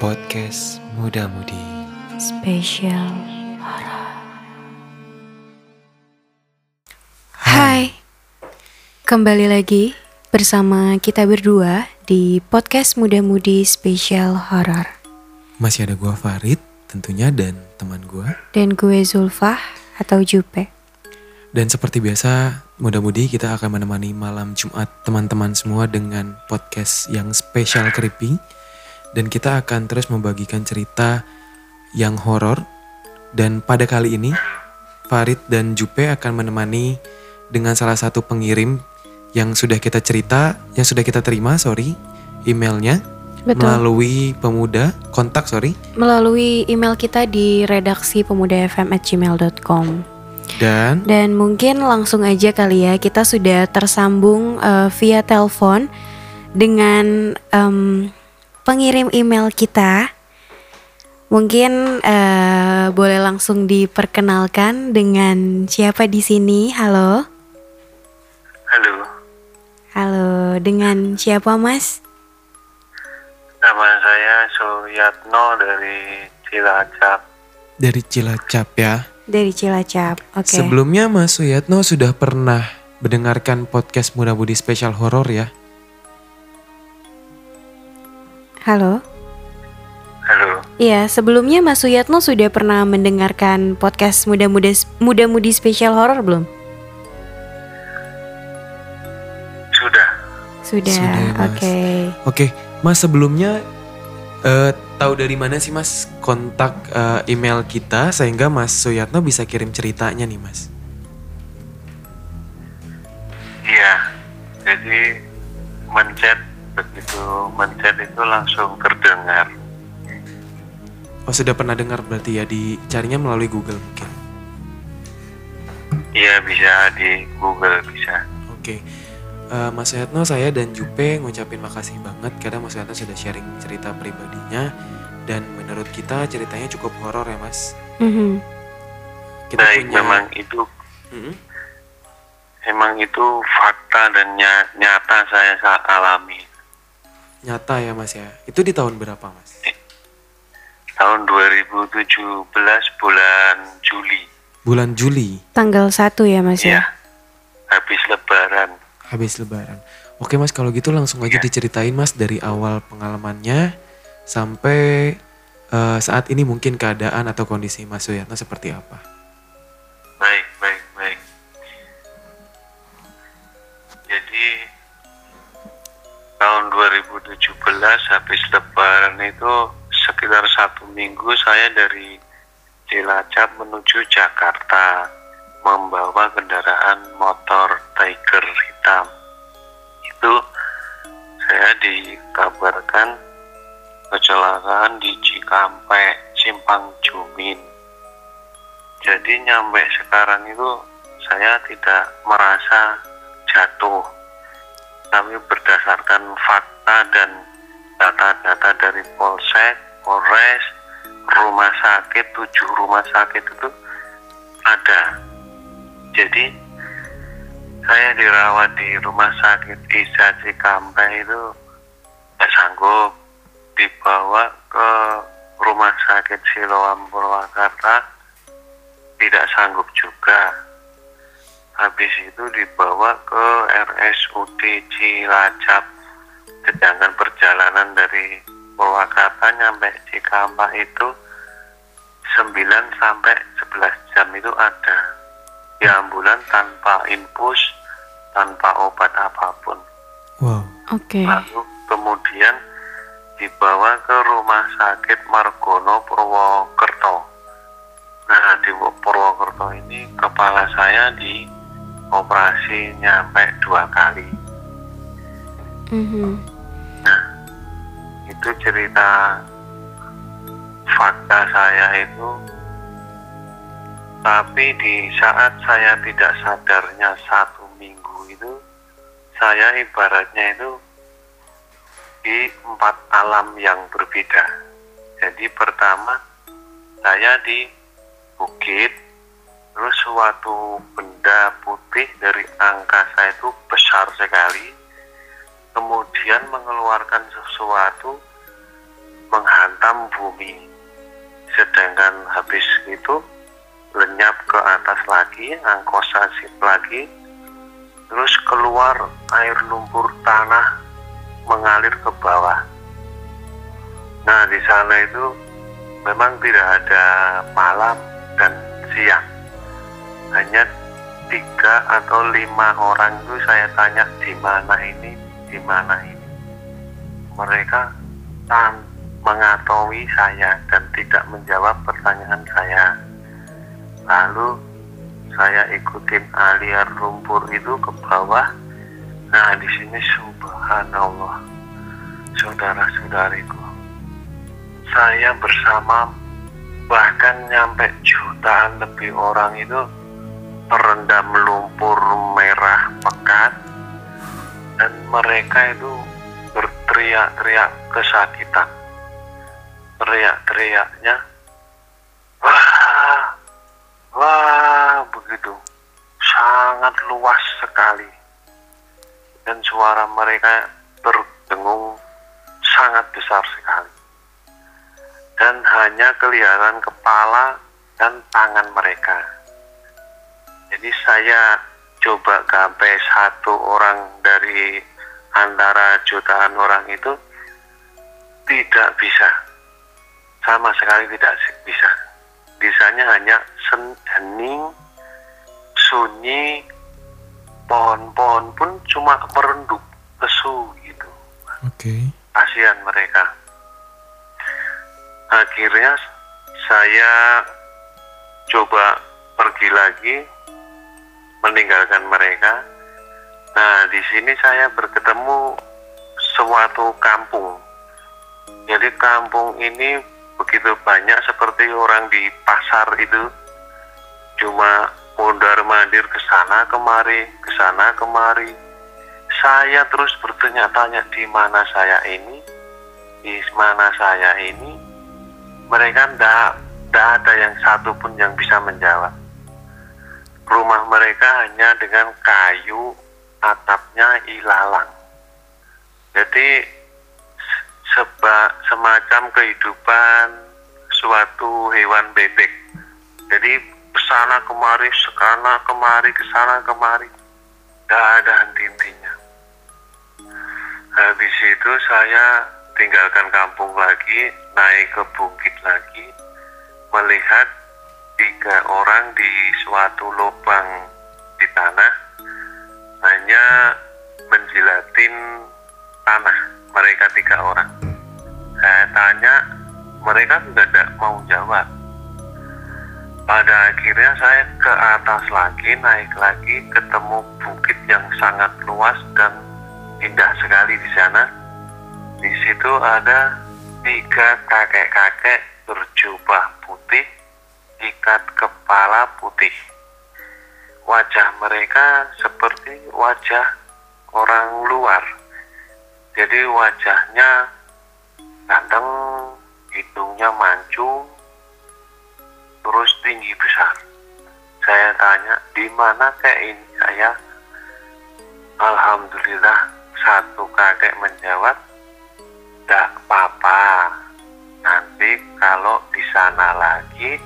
Podcast Muda Mudi Spesial Hai. Kembali lagi bersama kita berdua di Podcast Muda Mudi Spesial Horror Masih ada gua Farid tentunya dan teman gua. Dan gue Zulfah atau Jupe. Dan seperti biasa Muda Mudi kita akan menemani malam Jumat teman-teman semua dengan podcast yang spesial creepy dan kita akan terus membagikan cerita yang horor. Dan pada kali ini Farid dan Jupe akan menemani dengan salah satu pengirim yang sudah kita cerita yang sudah kita terima sorry emailnya. Betul. melalui pemuda kontak sorry. Melalui email kita di redaksi pemudafm@gmail.com dan? Dan mungkin langsung aja kali ya kita sudah tersambung eh, via telepon dengan em, pengirim email kita. Mungkin eh, boleh langsung diperkenalkan dengan siapa di sini? Halo, Halo, halo. Dengan siapa Mas? nama saya Suyatno dari Cilacap. dari Cilacap ya Dari Cilacap. Oke. Sebelumnya Mas Suyatno sudah pernah mendengarkan podcast Muda Budi spesial horor ya Halo. Halo, Iya, sebelumnya Mas Suyatno sudah pernah mendengarkan podcast muda-muda muda-mudi spesial horor belum? sudah. Sudah. Sudah, Mas. Oke. Oke, Mas sebelumnya eh, tahu dari mana sih Mas kontak eh, email kita sehingga Mas Suyatno bisa kirim ceritanya nih Mas? Iya, jadi mencet begitu mencet itu langsung terdengar. Oh sudah pernah dengar berarti ya dicarinya melalui Google mungkin. Iya bisa di Google bisa. Oke, Eh, Mas Suyatno saya dan Jupe ngucapin makasih banget karena Mas Suyatno sudah sharing cerita pribadinya dan menurut kita ceritanya cukup horor ya Mas. Mhm. Kita Baik, punya. memang itu Mm-mm. memang itu fakta dan nya- nyata saya saat alami. Nyata ya Mas ya. Itu di tahun berapa Mas? Tahun 2017 bulan Juli. Bulan Juli. Tanggal 1 ya Mas Iya. ya? Habis lebaran. habis lebaran. Oke mas, kalau gitu langsung aja Iya. diceritain mas dari awal pengalamannya sampai eh, saat ini mungkin keadaan atau kondisi Mas Suyatno seperti apa? 2017 habis lebaran itu sekitar satu minggu saya dari Cilacap menuju Jakarta membawa kendaraan motor Tiger hitam. Itu saya dikabarkan kecelakaan di Cikampek, Simpang Jumin. Jadi nyampe sekarang itu saya tidak merasa jatuh. Tapi berdasarkan fakta dan data-data dari Polsek, Polres, rumah sakit, tujuh rumah sakit itu ada. Jadi saya dirawat di rumah sakit Isa Cikampek itu tidak sanggup dibawa ke rumah sakit Siloam Purwakarta tidak sanggup juga. Habis itu dibawa ke RSUD Cilacap. Sedangkan perjalanan dari Purwakarta nyampe Cikampek itu 9 sampai 11 jam itu ada. Di ambulan tanpa infus, tanpa obat apa pun. Wow. Oke. Lalu kemudian dibawa ke rumah sakit Margono Purwokerto. Nah di Purwokerto ini kepala saya di operasi nyampe dua kali. Mhm. Nah itu cerita fakta saya itu. Tapi di saat saya tidak sadarnya satu minggu itu, saya ibaratnya itu di empat alam yang berbeda. Jadi pertama saya di bukit, terus suatu benda putih dari angkasa itu besar sekali, kemudian mengeluarkan sesuatu menghantam bumi. Sedangkan habis itu lenyap ke atas lagi angkosa sip lagi terus keluar air lumpur tanah mengalir ke bawah. Nah di sana itu memang tidak ada malam dan siang hanya tiga atau lima orang itu saya tanya di mana ini di mana ini mereka tan mengataui saya dan tidak menjawab pertanyaan saya. Lalu saya ikutin aliran lumpur itu ke bawah. Nah di sini subhanallah, saudara-saudariku, saya bersama bahkan nyampe jutaan lebih orang itu terendam lumpur merah pekat dan mereka itu berteriak-teriak kesakitan. Teriak-teriaknya wah wah begitu. Sangat luas sekali. Dan suara mereka berdengung sangat besar sekali. Dan hanya kelihatan kepala dan tangan mereka jadi saya coba gapai satu orang dari antara jutaan orang itu tidak bisa sama sekali tidak bisa. Bisanya hanya hening, sunyi, pohon-pohon pun cuma merenduk lesu gitu. Oke. Okay. Kasihan mereka. Akhirnya saya coba pergi lagi meninggalkan mereka. Nah, di sini saya berketemu suatu kampung. Jadi kampung ini begitu banyak seperti orang di pasar itu. Cuma mondar mandir ke sana kemari ke sana kemari. Saya terus bertanya-tanya di mana saya ini. Di mana saya ini? Mereka ndak ada yang satu pun yang bisa menjawab rumah mereka hanya dengan kayu atapnya ilalang jadi seba, semacam kehidupan suatu hewan bebek. Jadi ke sana kemari, sekana kemari, ke sana kemari, tidak ada henti-hentinya. Habis itu saya tinggalkan kampung lagi, naik ke bukit lagi, melihat tiga orang di suatu lubang di tanah hanya menjilatin tanah mereka tiga orang. Saya tanya mereka juga tidak mau jawab. Pada akhirnya saya ke atas lagi naik lagi ketemu bukit yang sangat luas dan indah sekali di sana. Di situ ada tiga kakek-kakek berjubah putih ikat kepala putih. Wajah mereka seperti wajah orang luar. Jadi wajahnya ganteng hidungnya mancung terus tinggi besar. Saya tanya di mana kayak ini saya Alhamdulillah satu kakek menjawab tidak apa-apa. Nanti kalau di sana lagi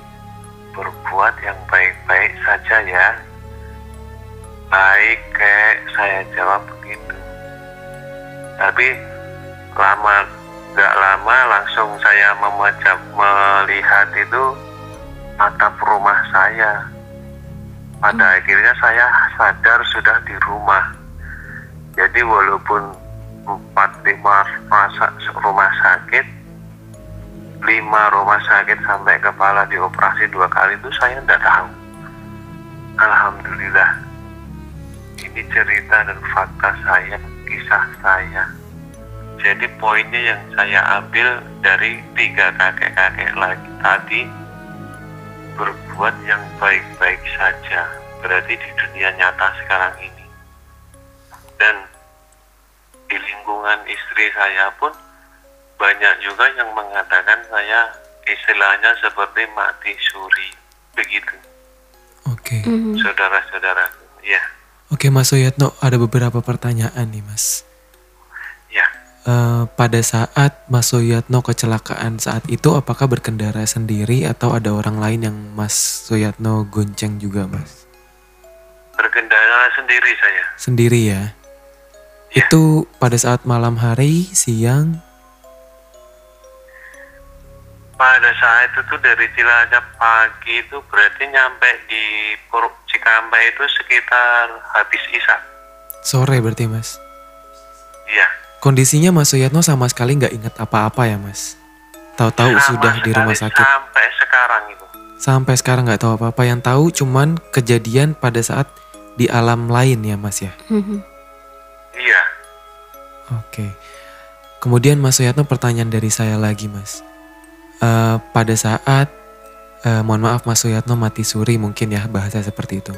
berbuat yang baik-baik saja ya baik kayak saya jawab begitu tapi lama Gak lama langsung saya memecah melihat itu atap rumah saya. Pada hmm. akhirnya saya sadar sudah di rumah. Jadi walaupun empat lima rumah sakit, lima rumah sakit sampai kepala dioperasi dua kali itu saya tidak tahu. Alhamdulillah. Ini cerita dan fakta saya, kisah saya. Jadi poinnya yang saya ambil dari tiga kakek-kakek lagi tadi berbuat yang baik-baik saja. Berarti di dunia nyata sekarang ini. Dan di lingkungan istri saya pun banyak juga yang mengatakan saya istilahnya seperti mati suri begitu. Oke. Okay. Mm-hmm. Saudara-saudara, ya. Oke Mas Soyatno, ada beberapa pertanyaan nih Mas. Ya. eh, pada saat Mas Suyatno kecelakaan saat itu apakah berkendara sendiri atau ada orang lain yang Mas Suyatno gonceng juga Mas? Berkendara sendiri saya. Sendiri ya? Ya. Itu pada saat malam hari, siang, Pada saat itu tuh dari Cilacap pagi itu berarti nyampe di Puruk Cikampek itu sekitar habis Isa. sore berarti Mas? Iya. Kondisinya Mas Suyatno sama sekali nggak ingat apa-apa ya Mas? Tahu-tahu sudah di rumah sakit. Sampai sekarang itu. Sampai sekarang nggak tahu apa-apa. Yang tahu cuman kejadian pada saat di alam lain ya Mas ya. Mhm. Iya. Oke. Kemudian Mas Suyatno pertanyaan dari saya lagi Mas. Eh, pada saat, eh, mohon maaf Mas Suyatno mati suri mungkin ya bahasa seperti itu.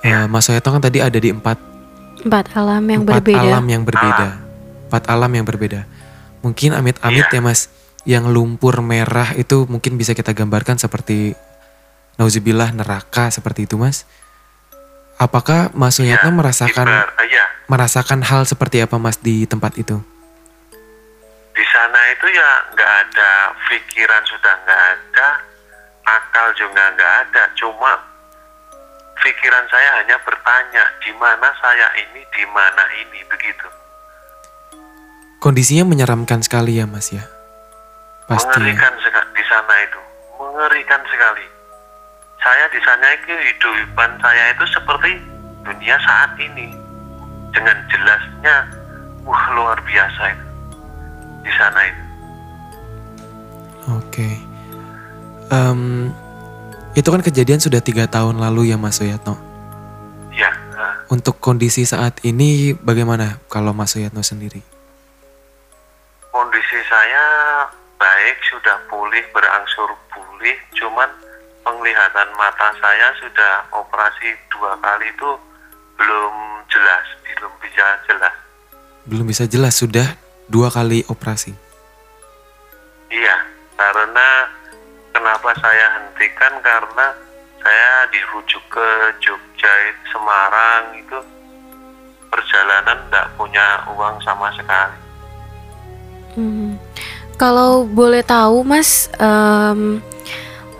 Eh, Iya. Mas Suyatno kan tadi ada di empat, Empat alam yang empat berbeda. alam yang berbeda. Empat alam yang berbeda. Mungkin amit-amit Iya. ya Mas, yang lumpur merah itu mungkin bisa kita gambarkan seperti nauzubillah neraka seperti itu Mas. Apakah Mas Suyatno Iya, merasakan iya. merasakan hal seperti apa Mas di tempat itu? Sana itu ya nggak ada pikiran sudah nggak ada, akal juga nggak ada. Cuma pikiran saya hanya bertanya di mana saya ini, di mana ini begitu. Kondisinya menyeramkan sekali ya Mas ya. Pasti ya. Mengerikan sekali di sana itu, mengerikan sekali. Saya di sana itu hidupan saya itu seperti dunia saat ini dengan jelasnya, wah luar biasa itu di sana itu. Oke. Em, itu kan kejadian sudah tiga tahun lalu ya Mas Suyatno. Ya, nah, Untuk kondisi saat ini bagaimana kalau Mas Suyatno sendiri? kondisi saya baik, sudah pulih, berangsur pulih. Cuman penglihatan mata saya sudah operasi dua kali itu belum jelas, belum bisa jelas. Belum bisa jelas sudah dua kali operasi. Iya, karena kenapa saya hentikan karena saya dirujuk ke Jogja, Semarang itu perjalanan tidak punya uang sama sekali. Mhm. Kalau boleh tahu Mas, em,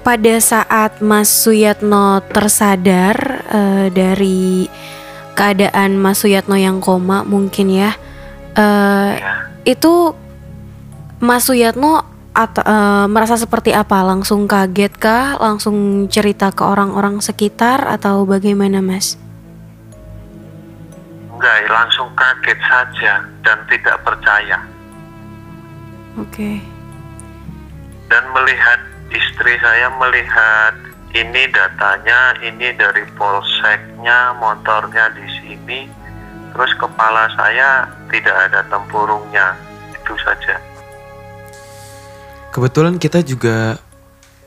pada saat Mas Suyatno tersadar eh, dari keadaan Mas Suyatno yang koma mungkin ya, eh, Ya, itu Mas Suyatno atau eh, merasa seperti apa? Langsung kaget kah? Langsung cerita ke orang-orang sekitar atau bagaimana Mas? enggak, langsung kaget saja dan tidak percaya. Oke. dan melihat istri saya melihat ini datanya ini dari polseknya motornya di sini terus kepala saya tidak ada tempurungnya itu saja Kebetulan kita juga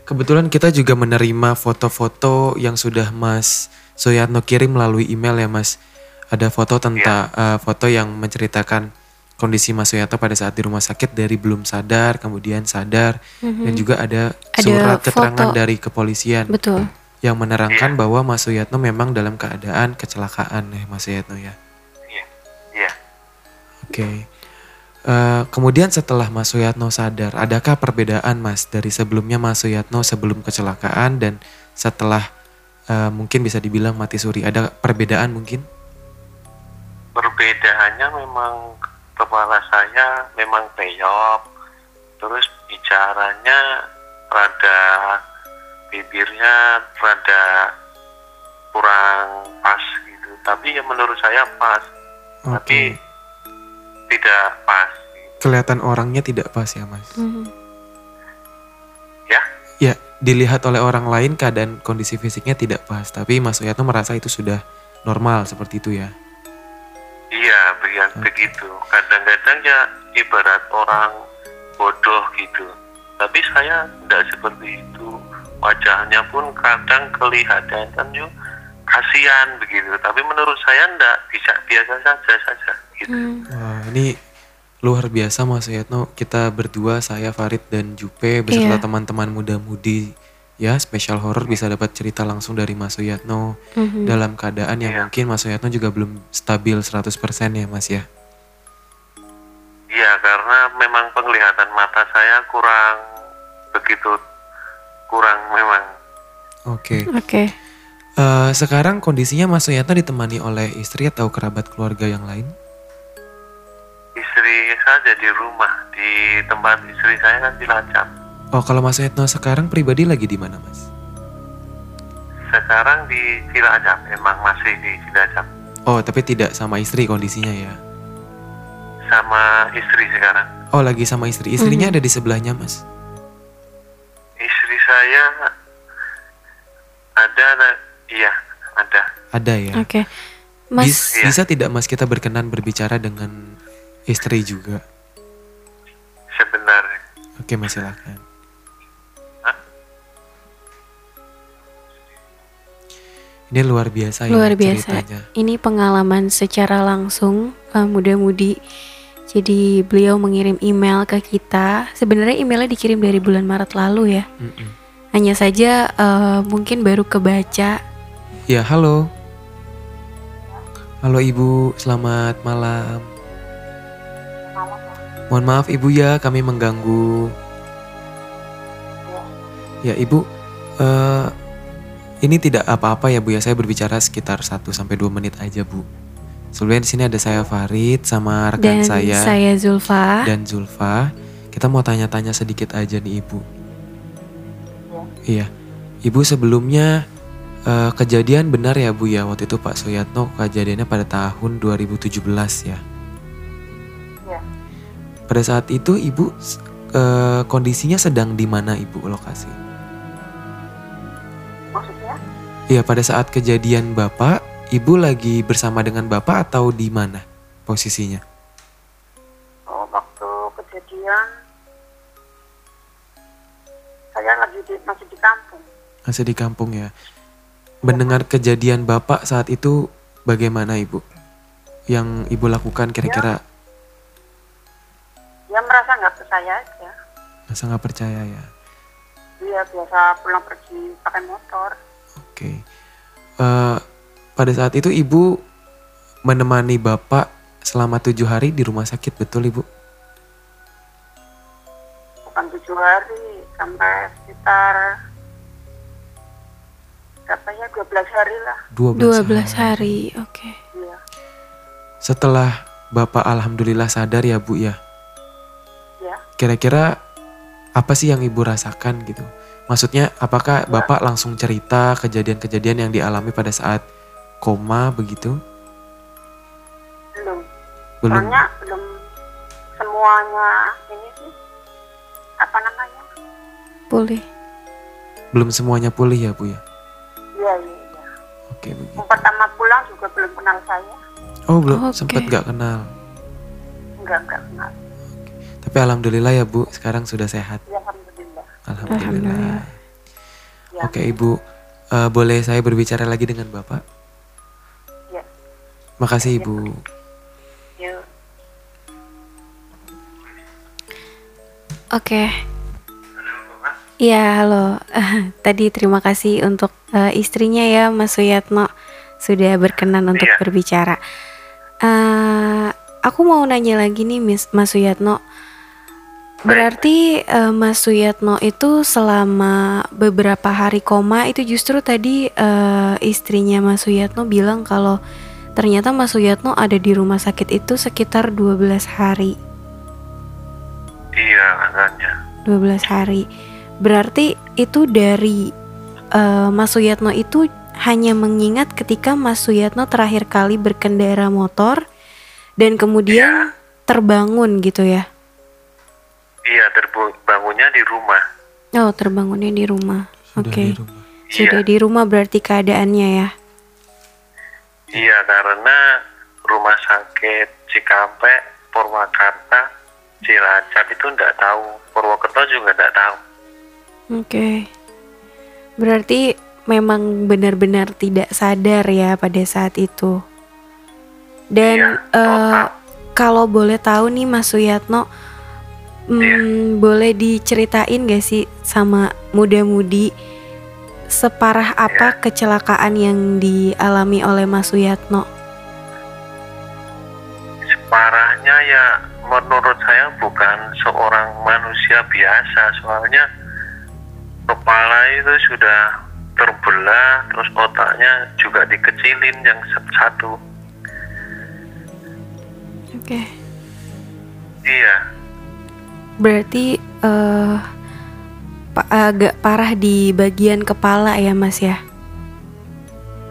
kebetulan kita juga menerima foto-foto yang sudah Mas Suyatno kirim melalui email ya Mas. Ada foto tentang eh, foto yang menceritakan kondisi Mas Suyatno pada saat di rumah sakit dari belum sadar, kemudian sadar dan juga ada, Ada surat keterangan foto. dari kepolisian Betul. yang menerangkan bahwa Mas Suyatno memang dalam keadaan kecelakaan ya Mas Suyatno ya. Iya Oke. Eh, kemudian setelah Mas Suyatno sadar, adakah perbedaan Mas dari sebelumnya Mas Suyatno sebelum kecelakaan dan setelah eh, mungkin bisa dibilang mati suri? Ada perbedaan mungkin? perbedaannya memang kepala saya memang peyok terus bicaranya rada bibirnya rada kurang pas gitu tapi ya menurut saya pas tapi Oke. Tidak pas. Kelihatan orangnya tidak pas ya Mas? Mhm. ya? Ya, dilihat oleh orang lain keadaan kondisi fisiknya tidak pas, tapi Mas Suyatno merasa itu sudah normal seperti itu ya. iya begitu begitu. Kadang-kadang ya ibarat orang bodoh gitu. Tapi saya tidak seperti itu. Wajahnya pun kadang kelihatan kan yuk. Kasihan begitu. Tapi menurut saya tidak bisa biasa saja saja Hmm. Wah, ini luar biasa Mas Suyatno. Kita berdua, saya Farid dan Jupe beserta Iya. teman-teman muda-mudi ya spesial horror bisa dapat cerita langsung dari Mas Suyatno Mhm. dalam keadaan yang Iya. mungkin Mas Suyatno juga belum stabil 100% ya Mas ya. Iya, karena memang penglihatan mata saya kurang begitu kurang memang. Oke. Oke. Eh, sekarang kondisinya Mas Suyatno ditemani oleh istri atau kerabat keluarga yang lain? Istri saja di rumah, di tempat istri saya kan Cilacap. Oh, kalau Mas Suyatno sekarang pribadi lagi di mana, Mas? Sekarang di Cilacap, emang masih di Cilacap. Oh, tapi tidak sama istri kondisinya ya. Sama istri sekarang. Oh, lagi sama istri. Istrinya ada di sebelahnya, Mas. Istri saya ada, ada- iya ada. Ada ya. Oke. Mas Bis- bisa tidak Mas kita berkenan berbicara dengan istri juga? Sebentar. Oke, Mas silakan. Hah? Ini luar biasa ya luar biasa. ceritanya. Ini pengalaman secara langsung uh, muda-mudi. Jadi beliau mengirim email ke kita. Sebenarnya emailnya dikirim dari bulan Maret lalu ya. Mm-mm. Hanya saja uh, mungkin baru kebaca. Ya, halo. Halo Ibu, selamat malam. Mohon maaf Ibu ya, kami mengganggu. Ya Ibu, eh, ini tidak apa-apa ya Bu ya, saya berbicara sekitar 1 sampai 2 menit aja Bu. Sebelumnya di sini ada saya Farid sama rekan Dan saya, saya Zulfa. dan Zulfa. Kita mau tanya-tanya sedikit aja nih Ibu. Iya, Ibu sebelumnya eh, kejadian benar ya Bu ya waktu itu Pak Suyatno kejadiannya pada tahun 2017 ya. Iya. Pada saat itu Ibu eh, kondisinya sedang di mana Ibu lokasi? Maksudnya? Iya, pada saat kejadian Bapak, Ibu lagi bersama dengan Bapak atau di mana posisinya? Oh, waktu kejadian saya lagi di, masih di kampung. Masih di kampung ya. Mendengar kejadian Bapak saat itu bagaimana Ibu? Yang Ibu lakukan kira-kira Dia merasa nggak percaya aja. masa nggak percaya ya? Dia biasa pulang pergi pakai motor. Oke. Eh, pada saat itu Ibu menemani Bapak selama tujuh hari di rumah sakit, betul Ibu? Bukan tujuh hari, sampai sekitar berapa ya 12 hari lah. 12, 12 hari. Oke. Iya, Setelah Bapak Alhamdulillah sadar ya Bu ya, iya. Kira-kira apa sih yang Ibu rasakan gitu? Maksudnya apakah Bapak langsung cerita kejadian-kejadian yang dialami pada saat koma begitu? Belum. Belum. Soalnya belum semuanya ini sih apa namanya? Pulih. Belum semuanya pulih ya Bu ya? Iya, iya, iya. Oke begitu. Yang pertama pulang juga belum kenal saya. Oh belum Oke. sempat gak kenal. Enggak, enggak kenal. Tapi Alhamdulillah ya Bu, sekarang sudah sehat. Ya, Alhamdulillah. Alhamdulillah. Alhamdulillah. Ya. Oke Ibu, Eh, boleh saya berbicara lagi dengan Bapak? Ya. Makasih Ibu. Yuk. Oke. Iya, halo. Tadi terima kasih untuk eh, istrinya ya, Mas Suyatno sudah berkenan untuk Iya. berbicara. Eh, aku mau nanya lagi nih, Miss Mas Suyatno. Berarti eh, Mas Suyatno itu selama beberapa hari koma itu justru tadi eh, istrinya Mas Suyatno bilang kalau ternyata Mas Suyatno ada di rumah sakit itu sekitar 12 hari. Iya, agaknya. 12 hari. Berarti itu dari eh, Mas Suyatno itu hanya mengingat ketika Mas Suyatno terakhir kali berkendara motor dan kemudian terbangun gitu ya. Iya, terbangunnya di rumah. Oh, terbangunnya di rumah. Sudah Oke. di rumah. Sudah Iya. di rumah berarti keadaannya ya. Iya, karena rumah sakit Cikampek, Purwakarta, Cilacap itu enggak tahu. Purwokerto juga enggak tahu. Oke. Berarti memang benar-benar tidak sadar ya pada saat itu. Dan Iya, total. kalau boleh tahu nih Mas Suyatno, hmm, Iya. boleh diceritain gak sih sama muda-mudi separah apa Iya. kecelakaan yang dialami oleh Mas Suyatno? Separahnya ya menurut saya bukan seorang manusia biasa soalnya kepala itu sudah terbelah terus otaknya juga dikecilin yang satu Oke. iya Berarti eh pa- agak parah di bagian kepala ya Mas ya?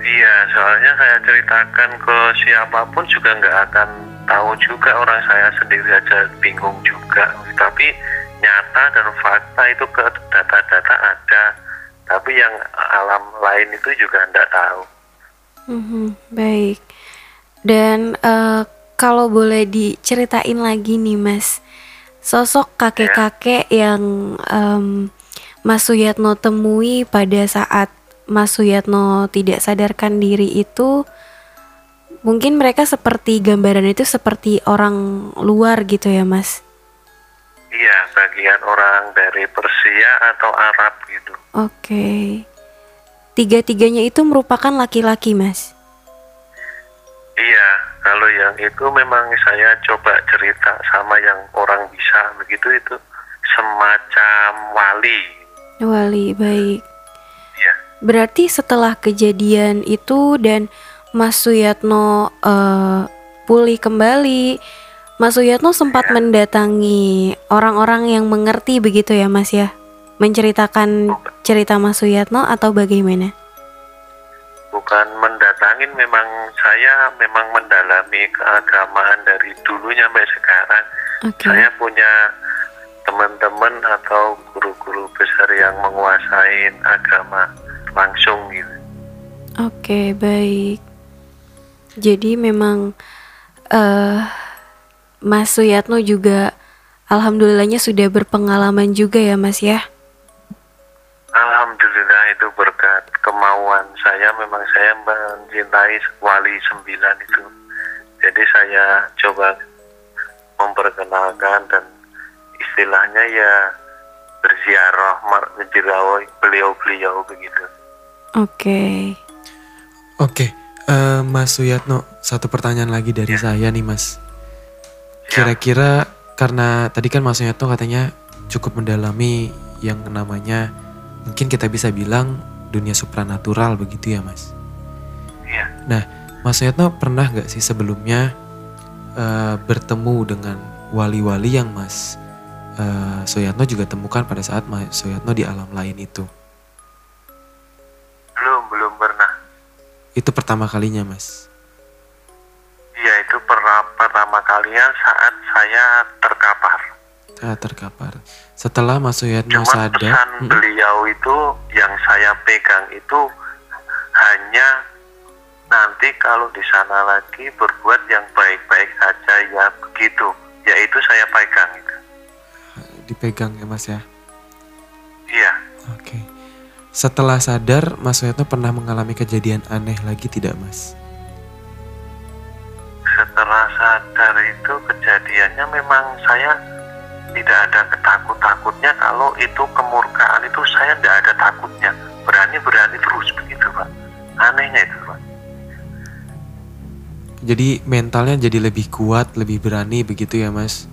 iya soalnya saya ceritakan ke siapa pun juga nggak akan tahu juga orang saya sendiri aja bingung juga tapi nyata dan fakta itu ke data-data ada tapi yang alam lain itu juga nggak tahu Mhm, baik. Dan eh, kalau boleh diceritain lagi nih Mas, sosok kakek-kakek yang em, Mas Suyatno temui pada saat Mas Suyatno tidak sadarkan diri itu, mungkin mereka seperti gambaran itu seperti orang luar gitu ya Mas? Iya, bagian orang dari Persia atau Arab gitu. Oke. Tiga-tiganya itu merupakan laki-laki Mas? Iya, kalau yang itu memang saya coba cerita sama yang orang bisa begitu itu semacam wali. Wali, baik. Iya, Berarti setelah kejadian itu dan Mas Suyatno eh, pulih kembali, Mas Suyatno sempat Ya. mendatangi orang-orang yang mengerti begitu ya Mas ya? Menceritakan cerita Mas Suyatno atau bagaimana? Bukan mendatangin memang saya memang mendalami keagamaan dari dulunya sampai sekarang. Oke. Saya punya teman-teman atau guru-guru besar yang menguasai agama langsung gitu. Oke, baik. Jadi memang eh Mas Suyatno juga alhamdulillahnya sudah berpengalaman juga ya Mas ya? Alhamdulillah itu berkat kemauan saya memang saya mencintai wali sembilan itu. Jadi saya coba memperkenalkan dan istilahnya ya berziarah menziarahi beliau-beliau begitu. Oke. Oke, eh, Mas Suyatno, satu pertanyaan lagi dari saya nih Mas. Kira-kira karena tadi kan Mas Suyatno katanya cukup mendalami yang namanya mungkin kita bisa bilang dunia supranatural begitu ya Mas. Iya. Nah, Mas Suyatno pernah nggak sih sebelumnya eh, bertemu dengan wali-wali yang Mas eh, Suyatno juga temukan pada saat Mas Suyatno di alam lain itu? Belum belum pernah. Itu pertama kalinya Mas. Iya itu pernah pertama kalinya saat saya terkapar. Saat terkapar. Setelah Mas Suyatno Cuma sadar, pesan beliau itu yang saya pegang itu hanya nanti kalau di sana lagi berbuat yang baik-baik saja ya begitu. Ya itu saya pegang itu. dipegang ya Mas ya. Iya. Oke. Setelah sadar, Mas Suyatno pernah mengalami kejadian aneh lagi tidak Mas? Setelah sadar itu kejadiannya memang saya tidak ada ketakut-takutnya kalau itu kemurkaan itu saya tidak ada takutnya berani-berani terus begitu pak anehnya itu pak Jadi mentalnya jadi lebih kuat, lebih berani begitu ya Mas?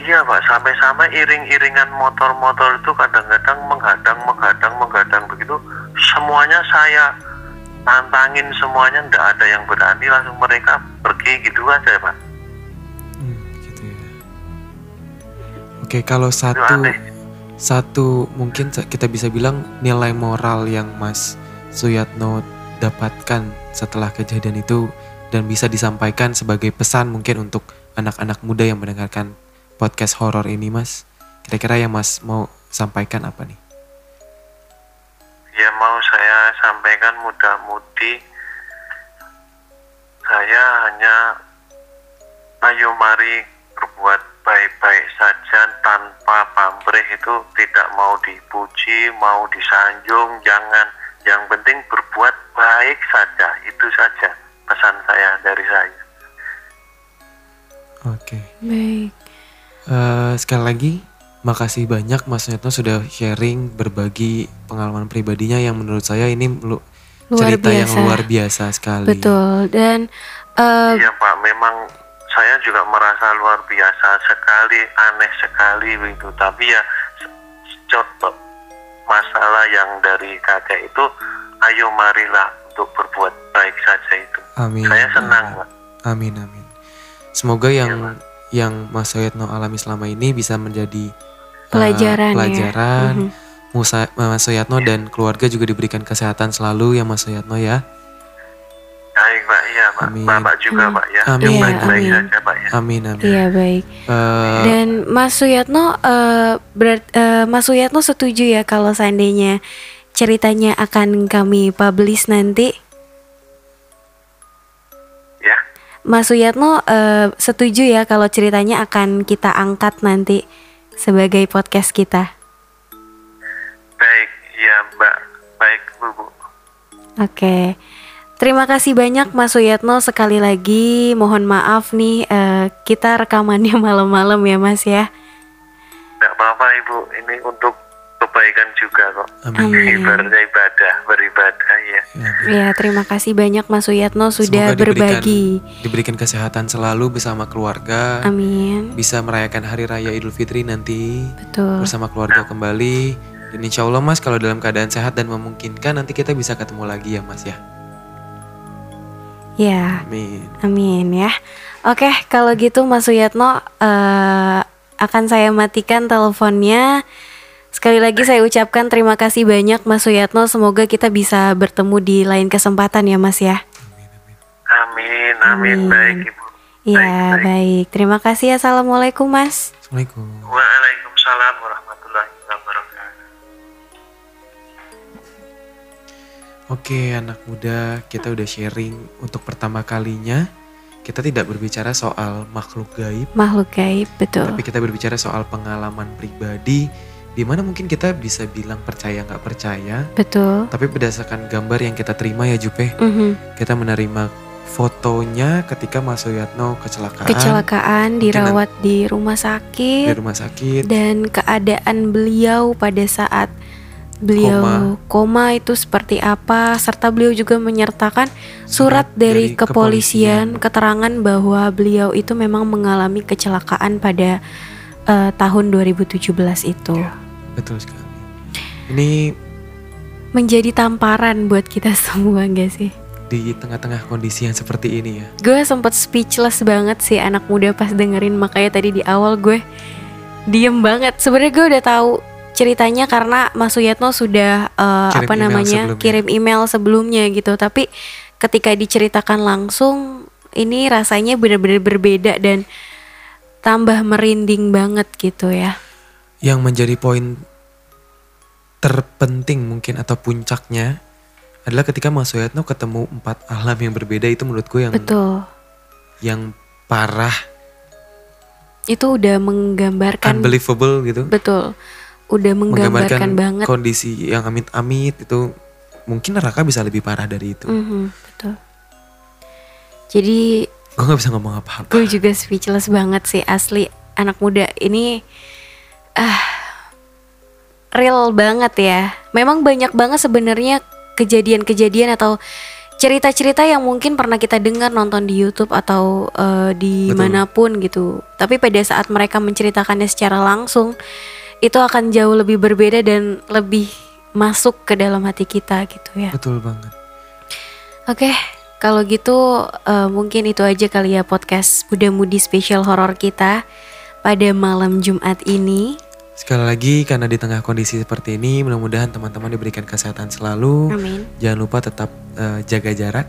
Iya pak, sampai-sampai iring-iringan motor-motor itu kadang-kadang menghadang, menghadang, menghadang begitu. Semuanya saya tantangin semuanya, tidak ada yang berani langsung mereka pergi gitu aja pak. Oke, kalau satu satu mungkin kita bisa bilang nilai moral yang Mas Suyatno dapatkan setelah kejadian itu dan bisa disampaikan sebagai pesan mungkin untuk anak-anak muda yang mendengarkan podcast horor ini Mas. Kira-kira yang Mas mau sampaikan apa nih? Ya mau saya sampaikan mudah-mudi, saya hanya ayo mari berbuat baik-baik saja tanpa pamrih itu tidak mau dipuji, mau disanjung, jangan. Yang penting berbuat baik saja, itu saja pesan saya dari saya. Oke. Baik. Eh, sekali lagi, makasih banyak Mas Netno sudah sharing berbagi pengalaman pribadinya yang menurut saya ini lu- Luar cerita yang biasa. luar biasa sekali. Betul. Dan eh, Iya Pak, memang saya juga merasa luar biasa sekali, aneh sekali begitu. Tapi ya contoh masalah yang dari kakek itu, ayo marilah untuk berbuat baik saja itu. Amin. Saya senang, Pak. Amin amin. Semoga yang Pak. yang Mas Soyatno alami selama ini bisa menjadi uh, Pelajaran ya. pelajaran. Mhm. Musa, Mas Soyatno dan keluarga juga diberikan kesehatan selalu ya Mas Soyatno ya. Baik, Pak. Amin. Bapak juga, Hmm. Pak ya. Amin. Yang baik-baik amin. saja, Pak ya. Amin amin. Iya baik. Eh, Dan Mas Suyatno eh, berat- eh, Mas Suyatno setuju ya kalau seandainya ceritanya akan kami publish nanti. Ya. Mas Suyatno eh, setuju ya kalau ceritanya akan kita angkat nanti sebagai podcast kita. Baik, ya, Mbak. Baik, Bu. Bu. Oke. Terima kasih banyak Mas Suyatno sekali lagi. Mohon maaf nih eh, kita rekamannya malam-malam ya Mas ya. Nggak apa-apa, Ibu. Ini untuk kebaikan juga kok. amin. Ibaratnya ibadah, beribadah ya. Ya, Ya, terima kasih banyak Mas Suyatno sudah Semoga diberikan- berbagi. Diberikan kesehatan selalu bersama keluarga. Amin. Bisa merayakan hari raya Idul Fitri nanti Betul. bersama keluarga kembali. Dan insya Allah Mas kalau dalam keadaan sehat dan memungkinkan nanti kita bisa ketemu lagi ya Mas ya. Ya, Amin. amin ya. Oke, kalau gitu Mas Suyatno eh, akan saya matikan teleponnya. Sekali lagi saya ucapkan terima kasih banyak Mas Suyatno. Semoga kita bisa bertemu di lain kesempatan ya Mas ya. Amin, amin. Amin. Baik, Ibu. Ya, baik. Terima kasih. Assalamualaikum Mas. Assalamualaikum. Waalaikumsalam warahmatullahi Oke anak muda kita udah sharing untuk pertama kalinya kita tidak berbicara soal makhluk gaib Makhluk gaib, betul. tapi kita berbicara soal pengalaman pribadi di mana mungkin kita bisa bilang percaya nggak percaya Betul. tapi berdasarkan gambar yang kita terima ya Jupe Mhm. kita menerima fotonya ketika Mas Soyatno kecelakaan, Kecelakaan dirawat di rumah di sakit rumah sakit dan keadaan beliau pada saat beliau koma. itu seperti apa? Serta beliau juga menyertakan surat dari, kepolisian, keterangan bahwa beliau itu memang mengalami kecelakaan pada eh, tahun 2017 itu. Betul sekali. Ini menjadi tamparan buat kita semua gak sih? Di tengah-tengah kondisi yang seperti ini ya. Gue sempet speechless banget sih anak muda pas dengerin. Makanya tadi di awal gue diem banget. Sebenarnya gue udah tahu ceritanya karena Mas Suyatno sudah eh, Kirim apa email namanya sebelumnya. kirim email sebelumnya gitu. Tapi ketika diceritakan langsung ini rasanya benar-benar berbeda dan tambah merinding banget gitu ya. Yang menjadi poin terpenting mungkin atau puncaknya adalah ketika Mas Soyatno ketemu empat alam yang berbeda itu menurutku yang betul. yang parah, itu udah menggambarkan unbelievable gitu, betul udah menggambarkan, banget kondisi yang amit-amit itu mungkin neraka bisa lebih parah dari itu. Mhm, betul jadi Gue nggak bisa ngomong apa-apa. Gue juga speechless banget sih asli anak muda ini ah real banget ya. Memang banyak banget sebenarnya kejadian-kejadian atau cerita-cerita yang mungkin pernah kita dengar nonton di YouTube atau eh, di Betul. mana pun gitu. Tapi pada saat mereka menceritakannya secara langsung itu akan jauh lebih berbeda dan lebih masuk ke dalam hati kita gitu ya. Betul banget. Oke, kalau gitu eh, mungkin itu aja kali ya podcast Muda Mudi spesial horor kita pada malam Jumat ini. Sekali lagi karena di tengah kondisi seperti ini mudah-mudahan teman-teman diberikan kesehatan selalu. Amin. Jangan lupa tetap eh, jaga jarak,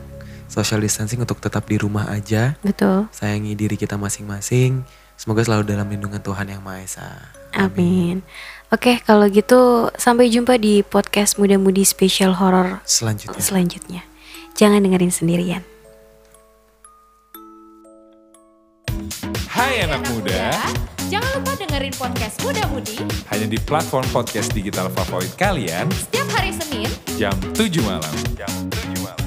social distancing untuk tetap di rumah aja. Betul. Sayangi diri kita masing-masing. Semoga selalu dalam lindungan Tuhan Yang Maha Esa. Amin. Oke, kalau gitu sampai jumpa di podcast Muda Mudi spesial horor Selanjutnya. selanjutnya. Jangan dengerin sendirian. Hai anak muda, Jangan lupa dengerin podcast Muda Mudi hanya di platform podcast digital favorit kalian setiap hari Senin jam 7 malam. Jam 7